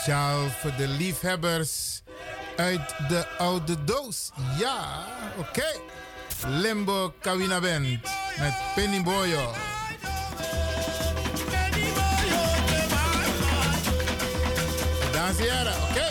Speciaal voor de liefhebbers uit de oude doos. Ja, oké. Limbo Kawina Band met Penny Boyo. Dansjera, oké.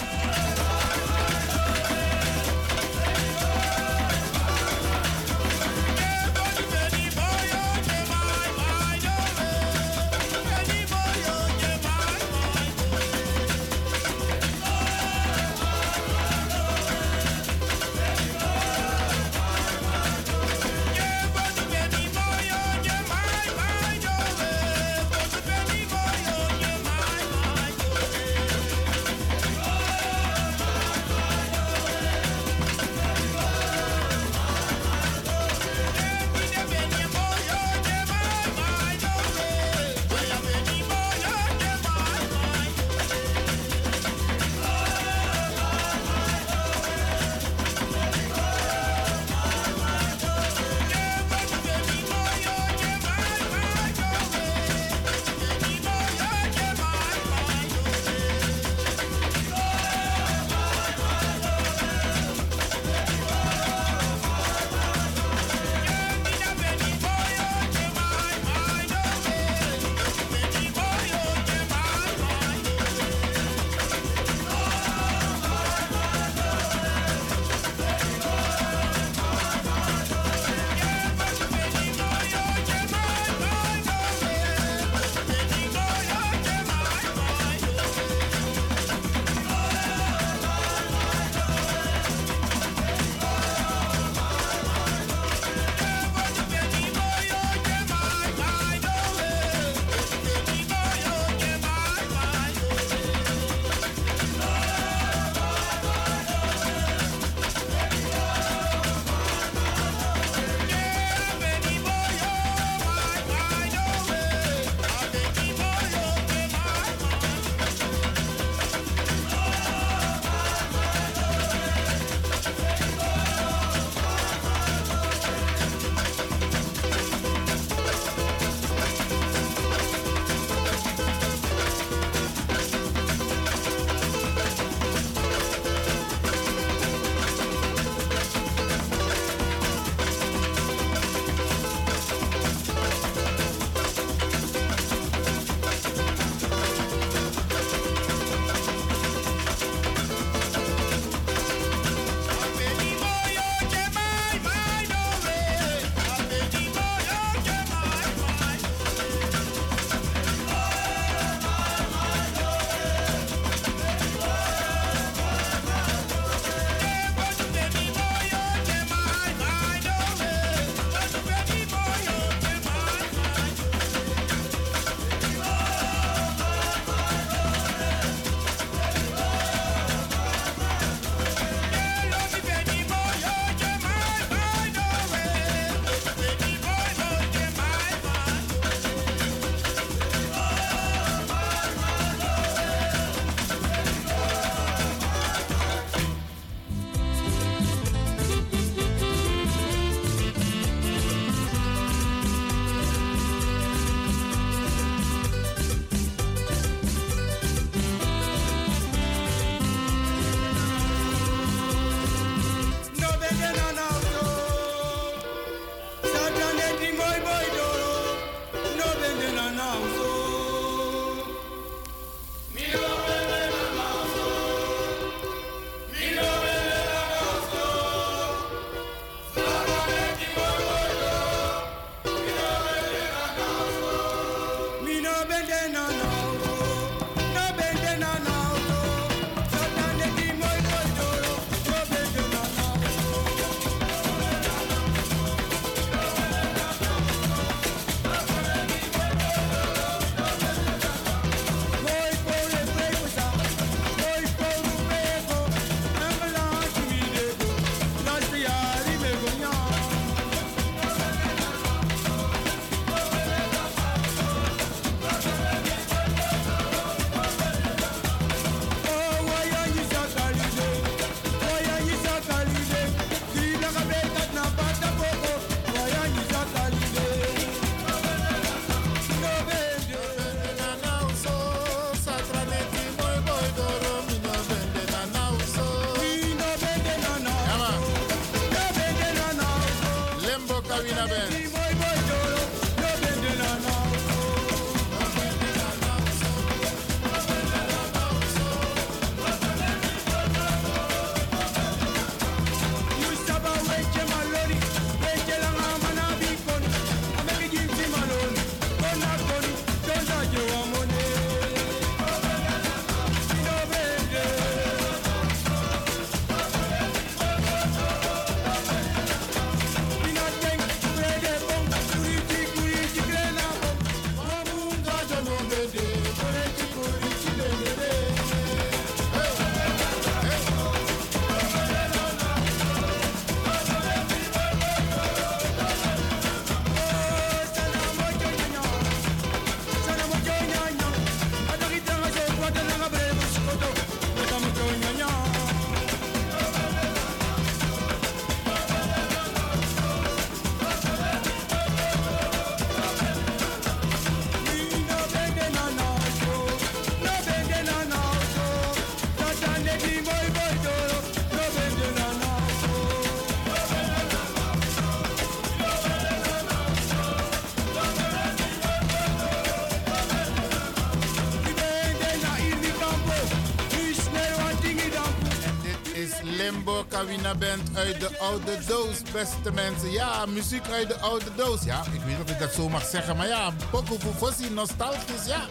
Kawina Band uit de oude doos, beste mensen. Ja, muziek uit de oude doos. Ja, ik weet niet of ik dat zo mag zeggen, maar ja, Poco Fufosi, nostalgisch, ja.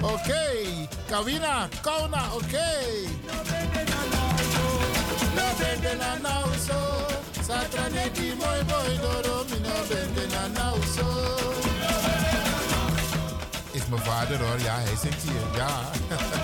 Oké, okay. Kawina, Kauna, oké. Is mijn vader hoor, ja, hij zingt hier, ja.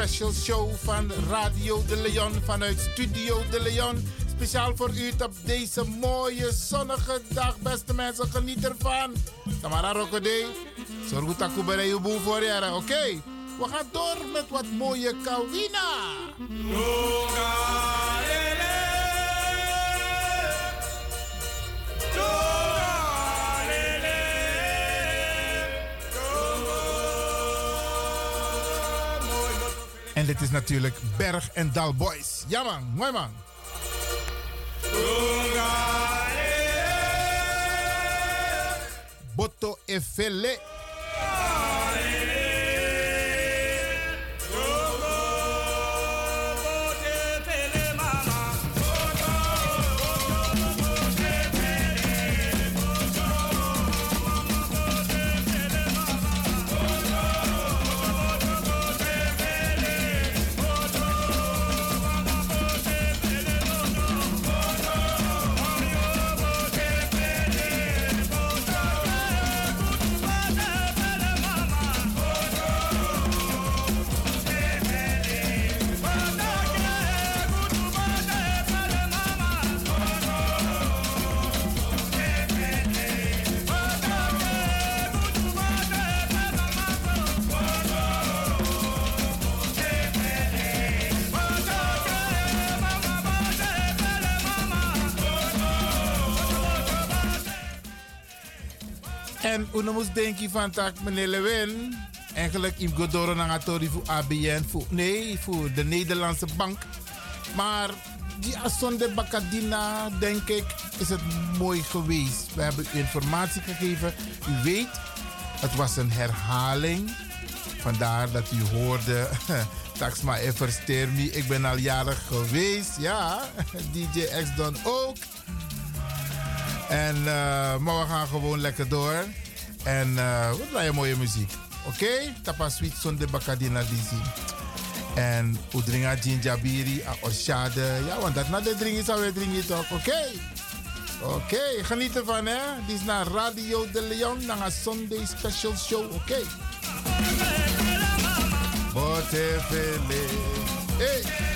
Special Show van Radio de Leon vanuit Studio de Leon. Speciaal voor u op deze mooie zonnige dag, beste mensen. Geniet ervan. Tamara dat je boel voor je. Oké, we gaan door met wat mooie Kawina. Dit is natuurlijk Berg en Dal Boys. Ja man, mooi man. Boto Efele. En uno moest denken van tak meneer Lewin. Eigenlijk ik go door naar voor ABN. Voor, nee, voor de Nederlandse bank. Maar die Assonde Bacadina, denk ik, is het mooi geweest. We hebben informatie gegeven. U weet, het was een herhaling. Vandaar dat u hoorde, Taxma Eversteer me. Ik ben al jarig geweest. Ja, DJ X dan ook. En, uh, maar we gaan gewoon lekker door. En uh, wat blijft mooie muziek. Oké? Okay? Tapa sweet zonde bakadina disi. En udringa jinjabiri, a oshade. Ja, want dat na de drink is alweer drinken toch. Oké? Okay? Oké, okay, geniet ervan hè. Dit is naar Radio de Leon, naar een Sunday Special Show. Oké? Okay. Hey!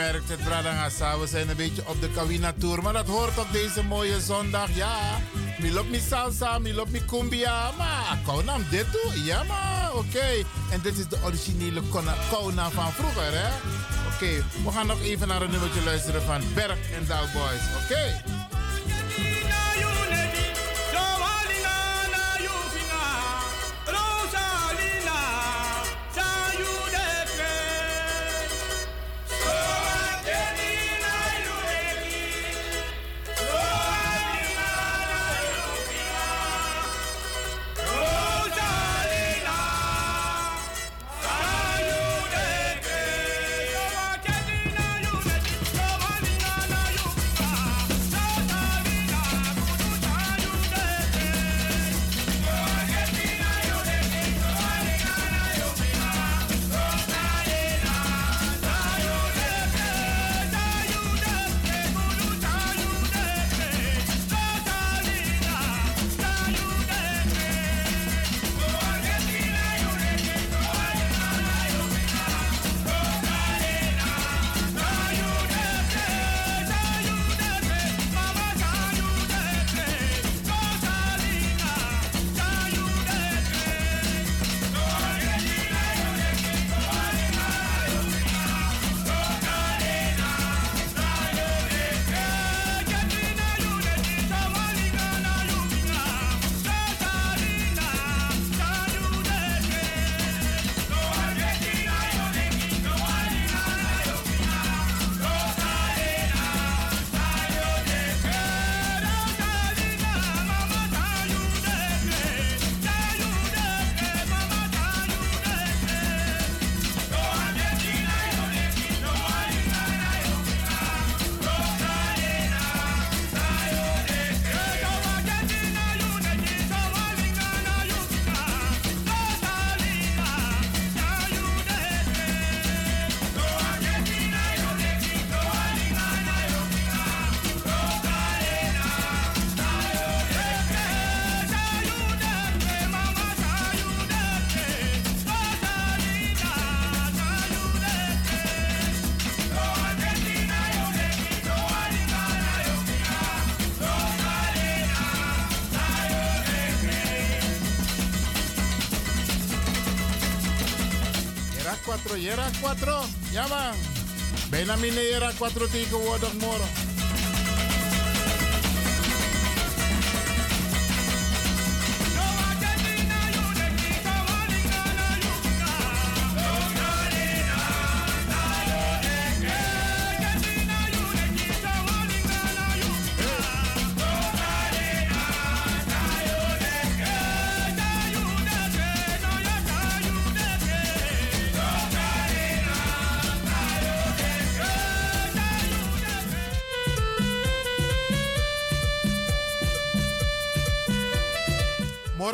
Merkt het, Bradangasa. We zijn een beetje op de Kawina Tour. Maar dat hoort op deze mooie zondag. Ja, milop mi salsa, milop mi cumbia. Maar Kaunam dit toe? Ja, maar oké. En dit is de originele Kauna van vroeger, hè? Oké, we gaan nog even naar een nummertje luisteren van Berg en Dal Boys. Oké. Era 4. Ja man. Bijna mine era 4 tegenwoordig morgen.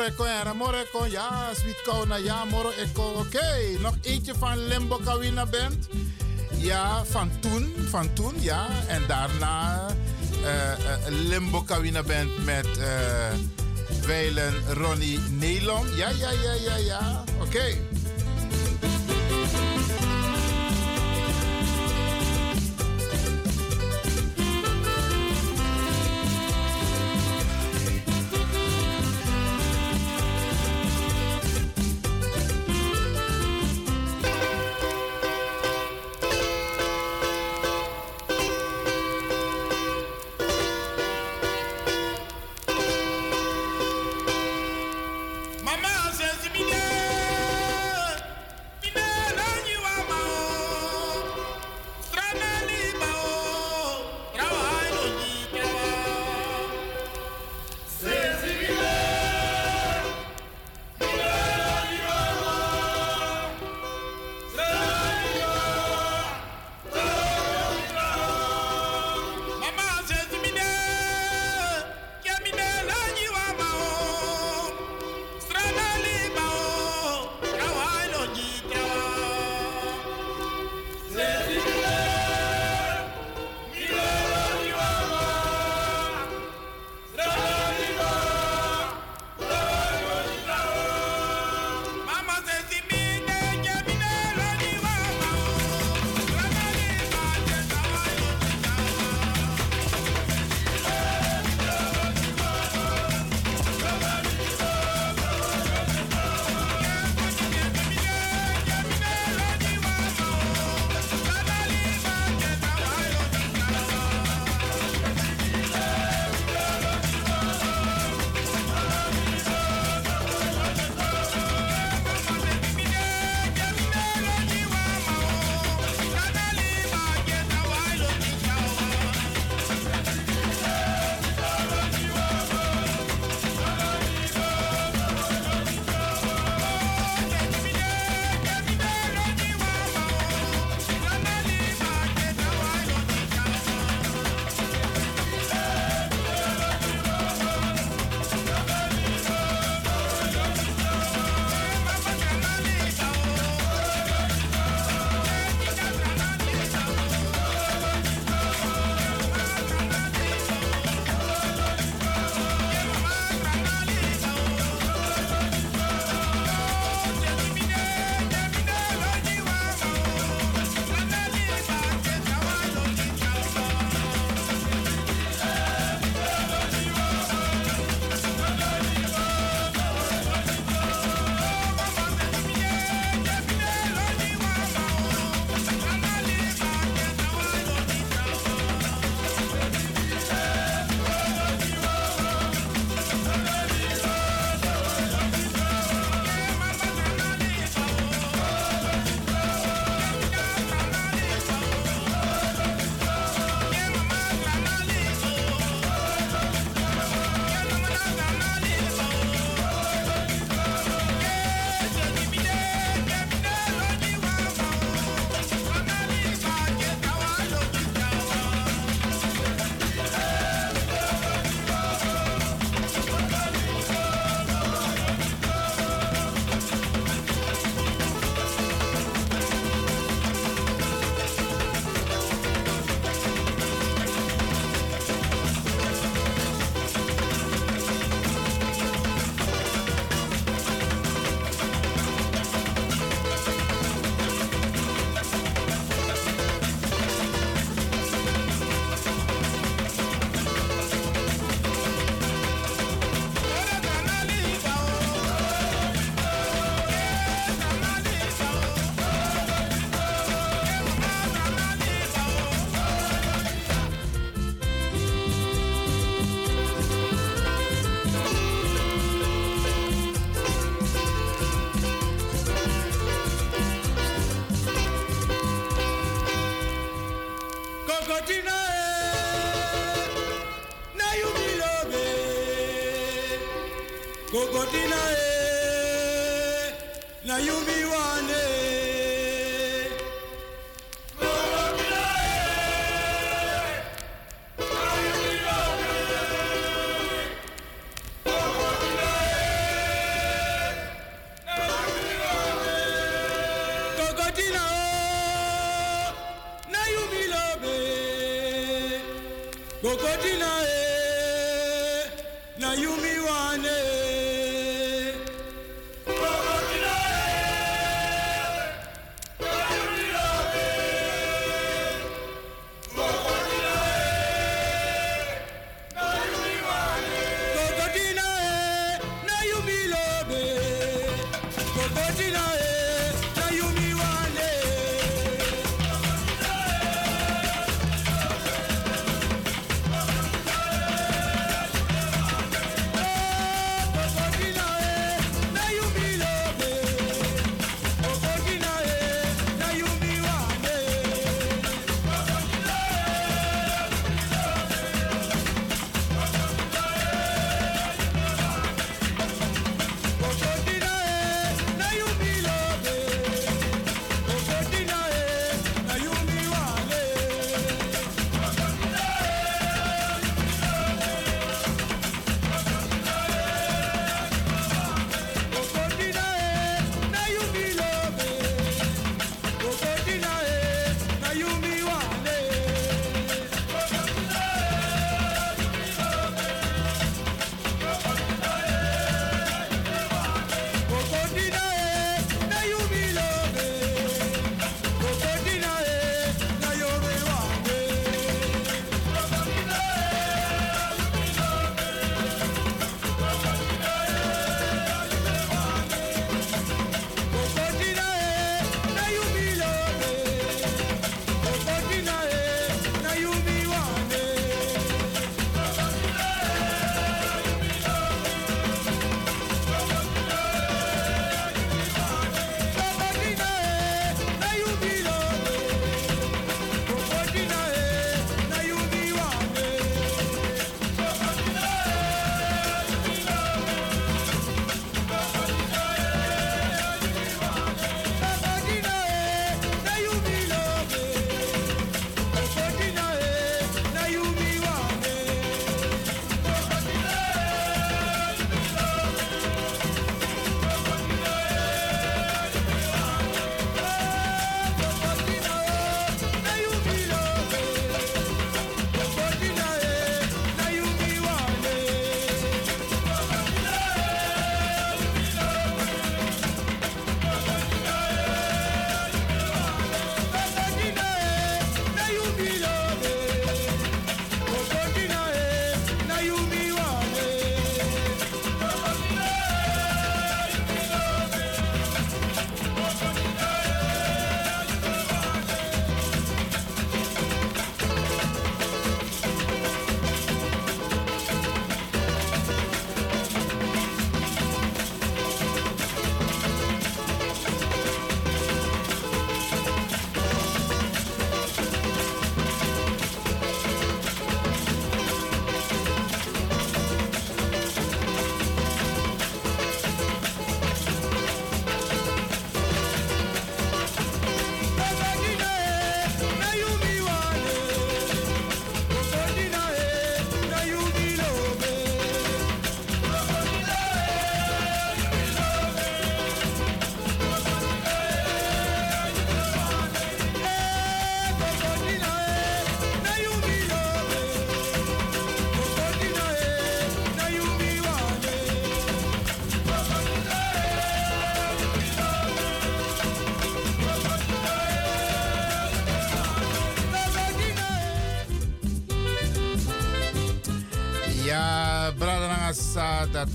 Moreko en Moreko, ja, Sweet Kauna, ja, Moro Eko. Oké, nog eentje van Limbo Kawina Band. Ja, van toen, van toen, ja. En daarna uh, uh, Limbo Kawina Band met uh, Weilen Ronnie Nelon. Ja, ja, ja, ja, ja. Oké.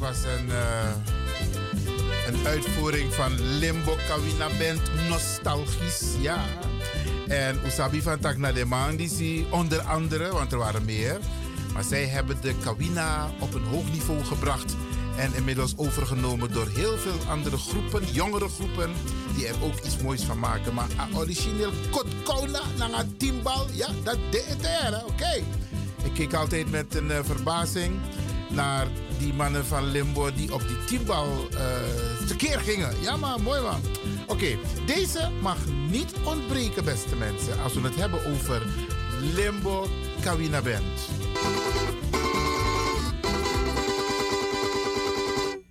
Was een, uh, een uitvoering van Limbo Kawina Band, nostalgisch, ja. En Usabi van Takna de onder andere, want er waren meer. Maar zij hebben de Kawina op een hoog niveau gebracht. En inmiddels overgenomen door heel veel andere groepen, jongere groepen, die er ook iets moois van maken. Maar origineel Kotkona, naar timbal, ja, dat deed het er, oké. Ik keek altijd met een uh, verbazing naar die mannen van Limbo die op die teambal uh, tekeer gingen. Ja, maar mooi man. Oké, deze mag niet ontbreken, beste mensen, als we het hebben over Limbo Kawina Band.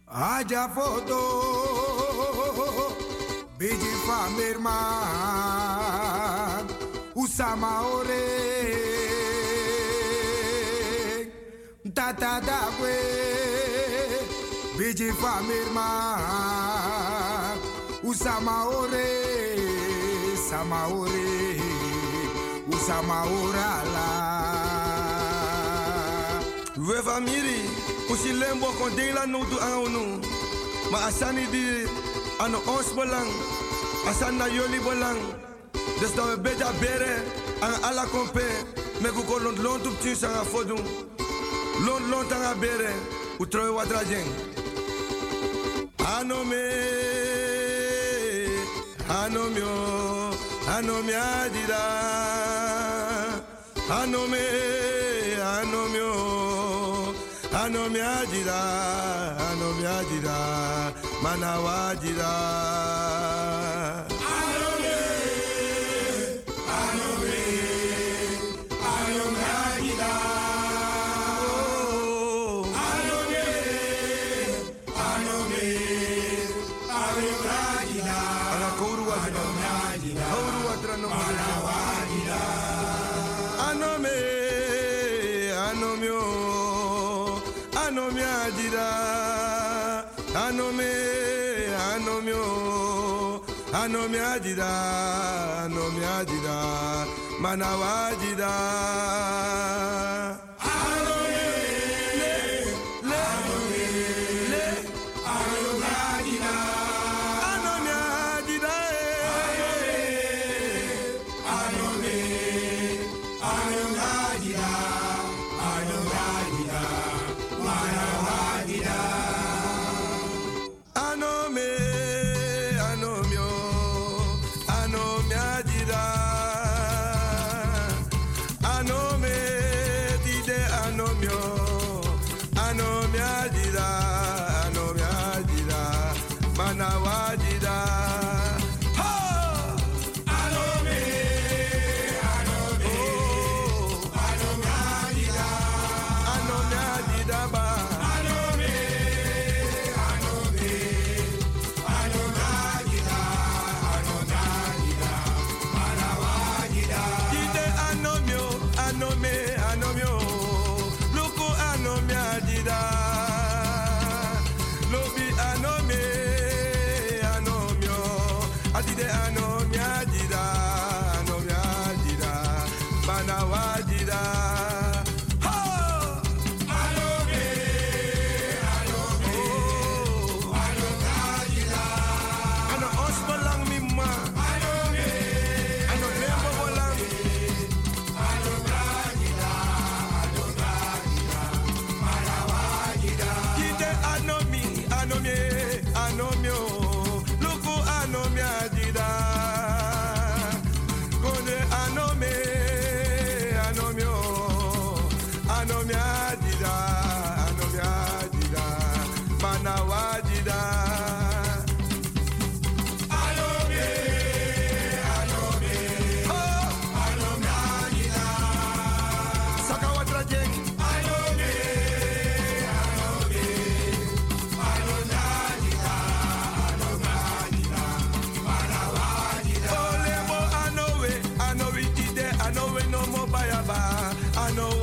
Aja foto, biji famirman, usama ore. Tata dagwe biji famirma usama ore sama ore. Usama orala we famiri usi lembo kon dela no tu anu ma asani di ano ons belang asan na yoli belang dus dat we beja bere aan alla kompe me ku kolon lon tu tien sanga Lon lon tanga bere, ano watra jeng. Anome, ah, anomio, ah, anome adira. Ah, anome, anomio, anome adira, anome adira, manawa adira. Me adida, no me adida, manawajida. kan know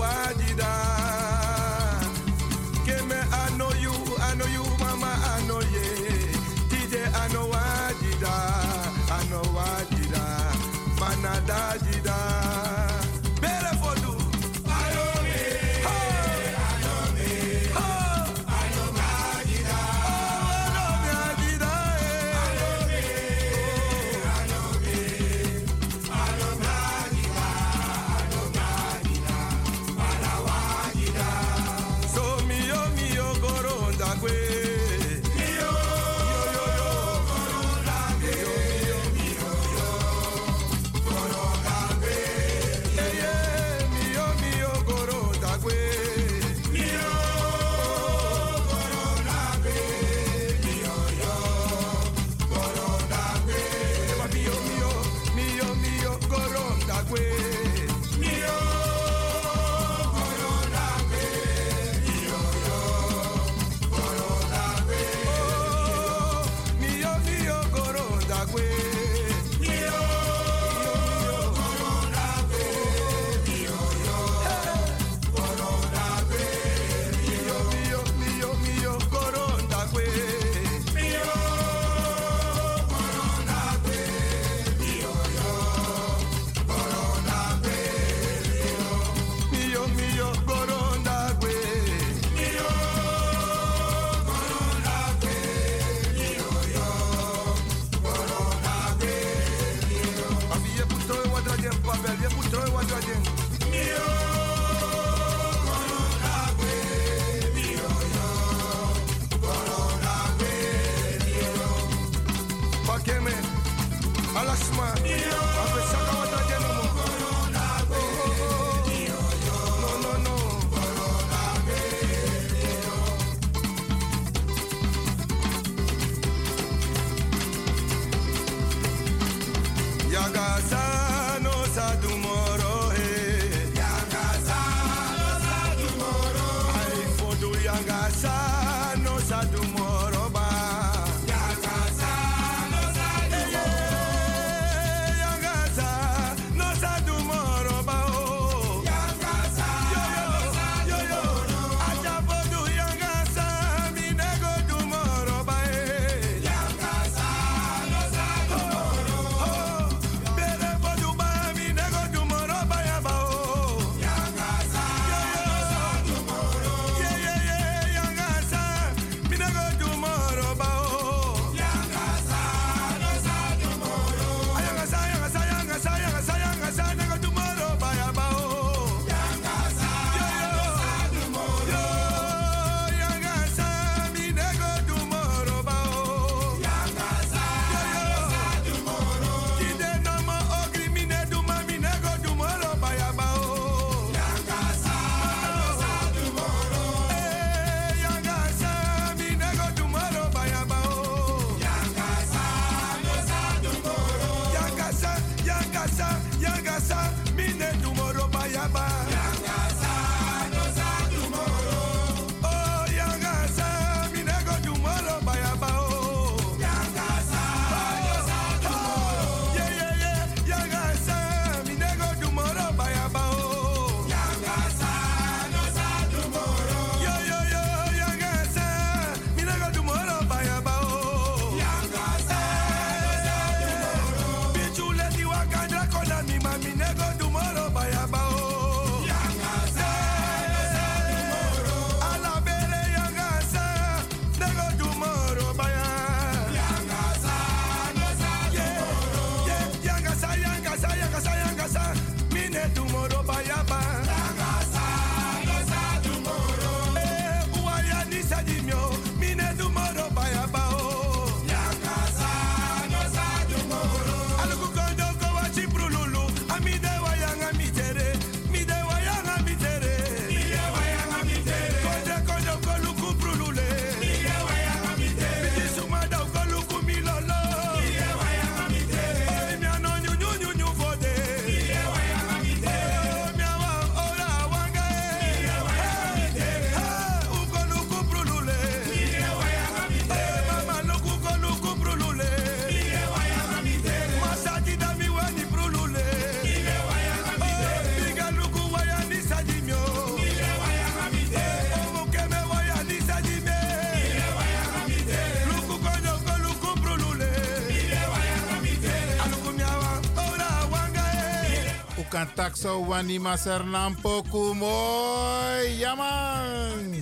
takso wani masernampo kumoy. Yaman.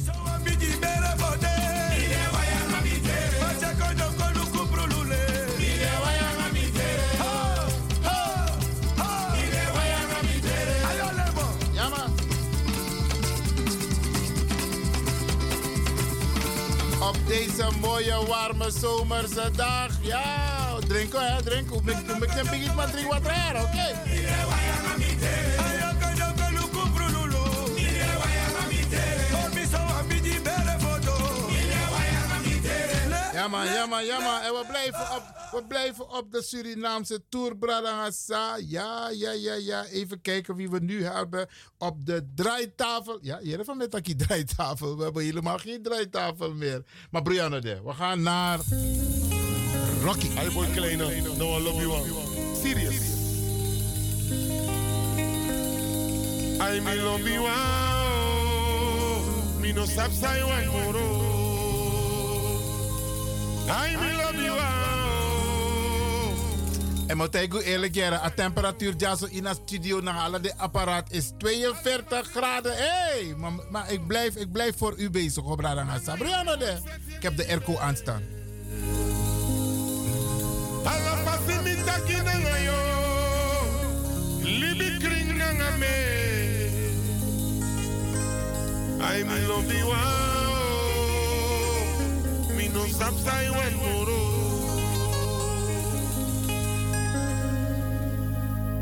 Op deze mooie warme zomerse dag. Ja, drinken hè, drinken. Ik ben een maar drink wat oké? Ja man, ja man, ja. En we blijven op, we blijven op de Surinaamse Tour, Bradangasa. Ja, ja, ja, ja. Even kijken wie we nu hebben op de draaitafel. Ja, hier van met die draaitafel. We hebben helemaal geen draaitafel meer. Maar Brianna, we gaan naar Rocky. Hi boy kleine, no I love you one. Serious. I love you one. Me no. I will love you. En moet ik eerlijk zeggen, de temperatuur in de studio naar alle de apparaat is 42 graden. Hey, maar, maar ik, blijf, ik blijf voor u bezig op Radangasa. Brianna, de. Ik heb de airco aanstaan. Alla facilita kinanga yo, libi kringanga me. I will love no sapsai wen moro.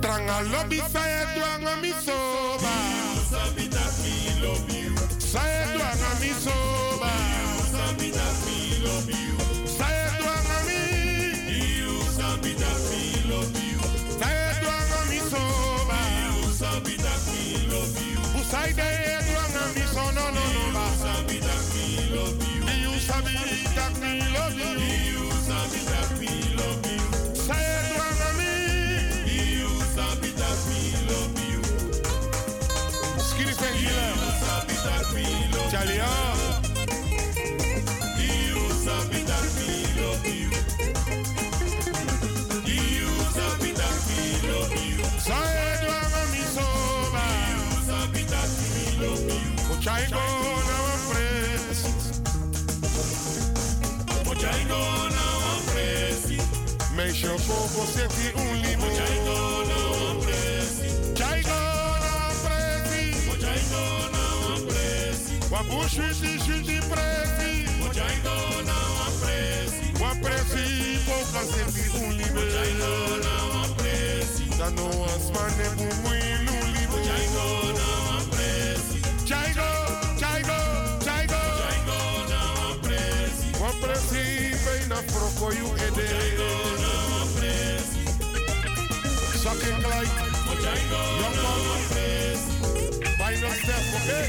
Tranga lobby saye duanga mi soba. Sabi that me love you. Saye duanga mi soba. Sabi that me na presi. Chaigo na presi. Wabu shuti shuti presi. Chaigo na presi. Wa presi poco senti un limone. Chaigo na presi. Da no asmane bu muy luli. Chaigo na presi. Chaigo, chaigo, chaigo. Chaigo na presi. Wa presi pe na Sucking like Young man Final step, okay?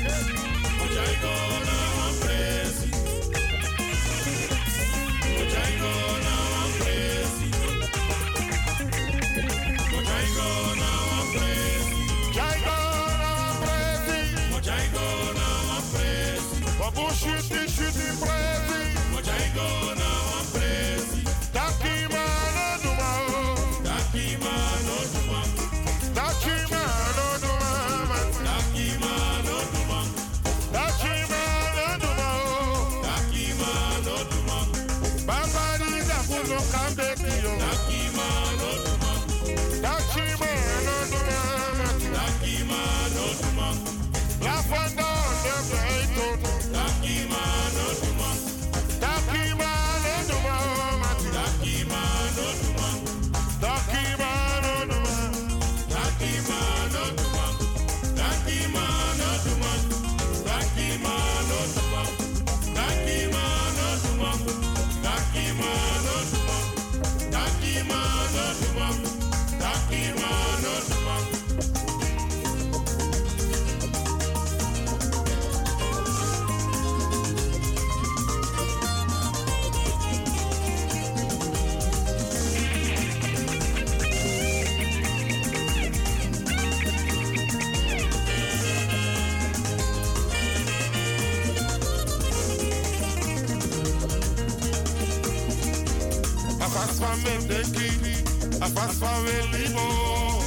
Apas favelibo.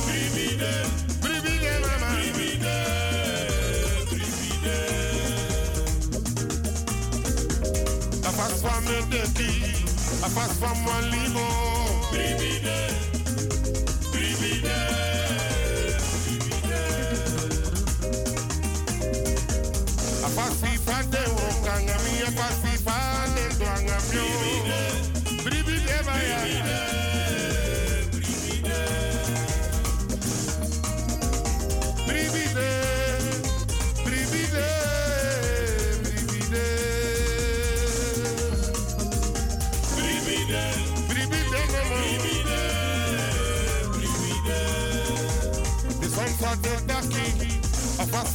Pas Bribide, mama. Bribide. Bribide. pas van mijn limo.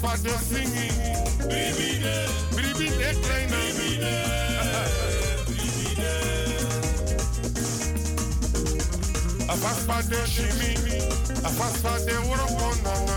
vader singi. Bribide, bribide kleine. Bribide, bribide. Afas vader afas vader.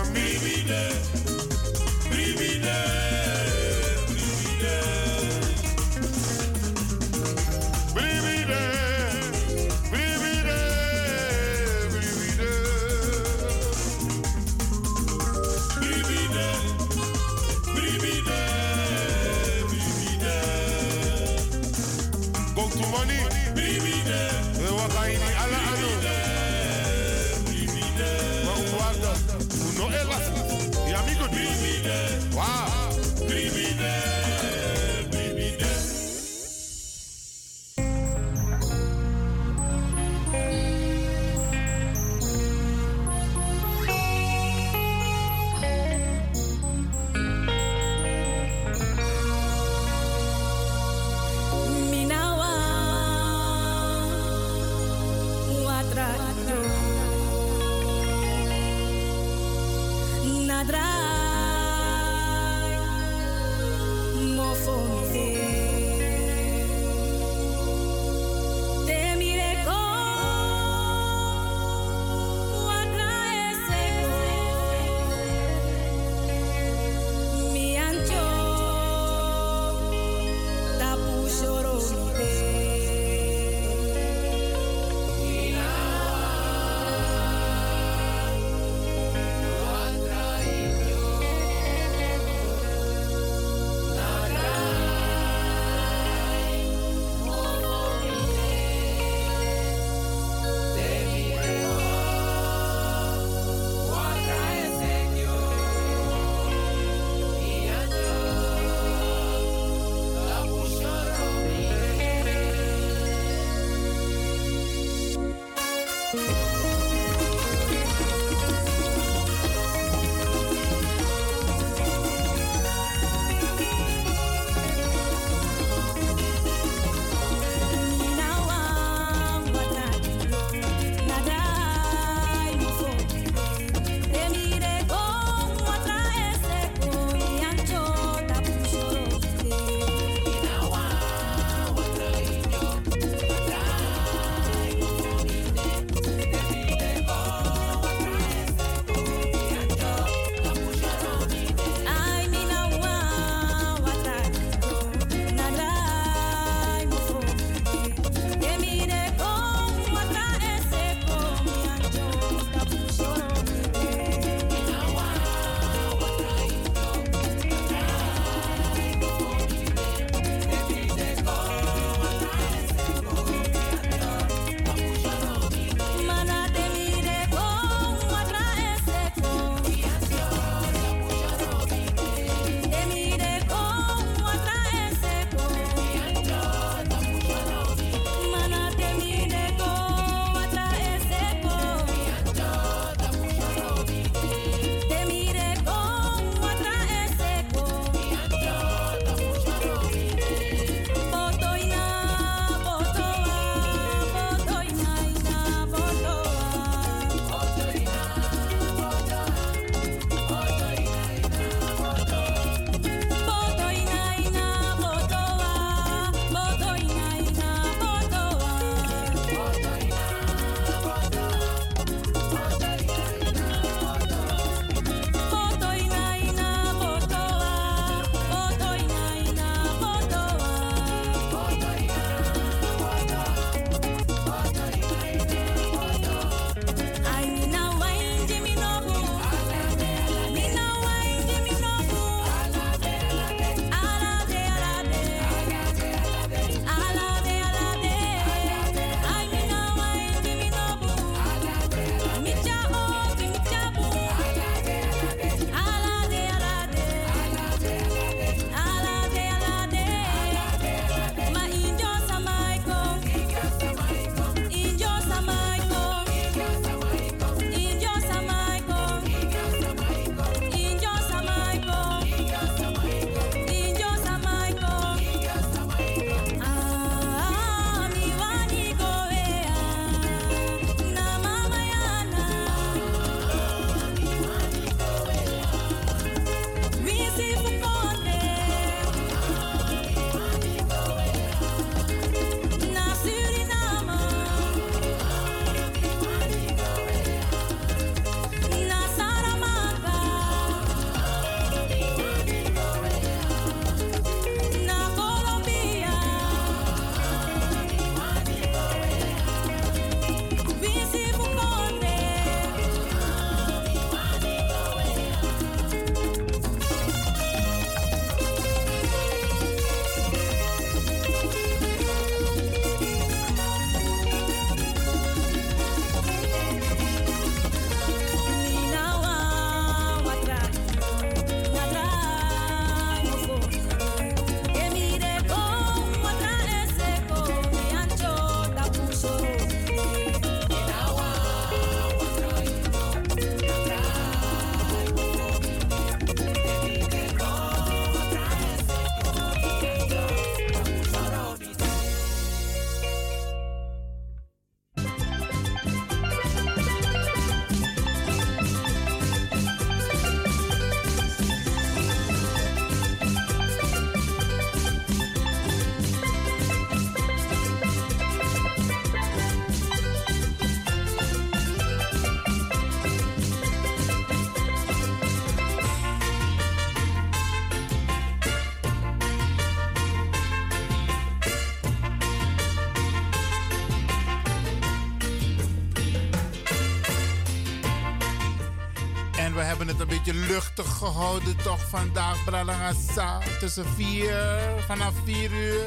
Beetje luchtig gehouden toch vandaag, Bralangasa. Tussen vier, vanaf vier uur.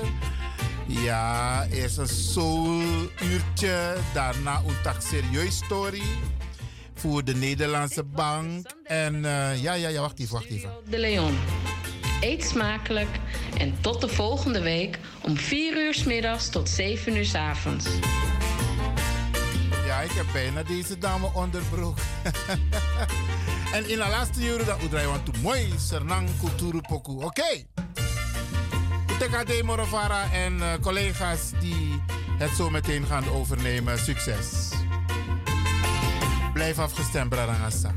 Ja, eerst een soul-uurtje, daarna een tak serieus story voor de Nederlandse bank. En uh, ja, ja, ja, wacht even, wacht even. De Leon. Eet smakelijk en tot de volgende week om 4 uur s middags tot 7 uur s avonds. Ja, ik heb bijna deze dame onderbroek. en in de laatste uur dat we want to mooi Sernang Kulturu Poku. Oké. Okay. TKD Morovara en uh, collega's die het zo meteen gaan overnemen. Succes. Blijf afgestemd, Brarangasa.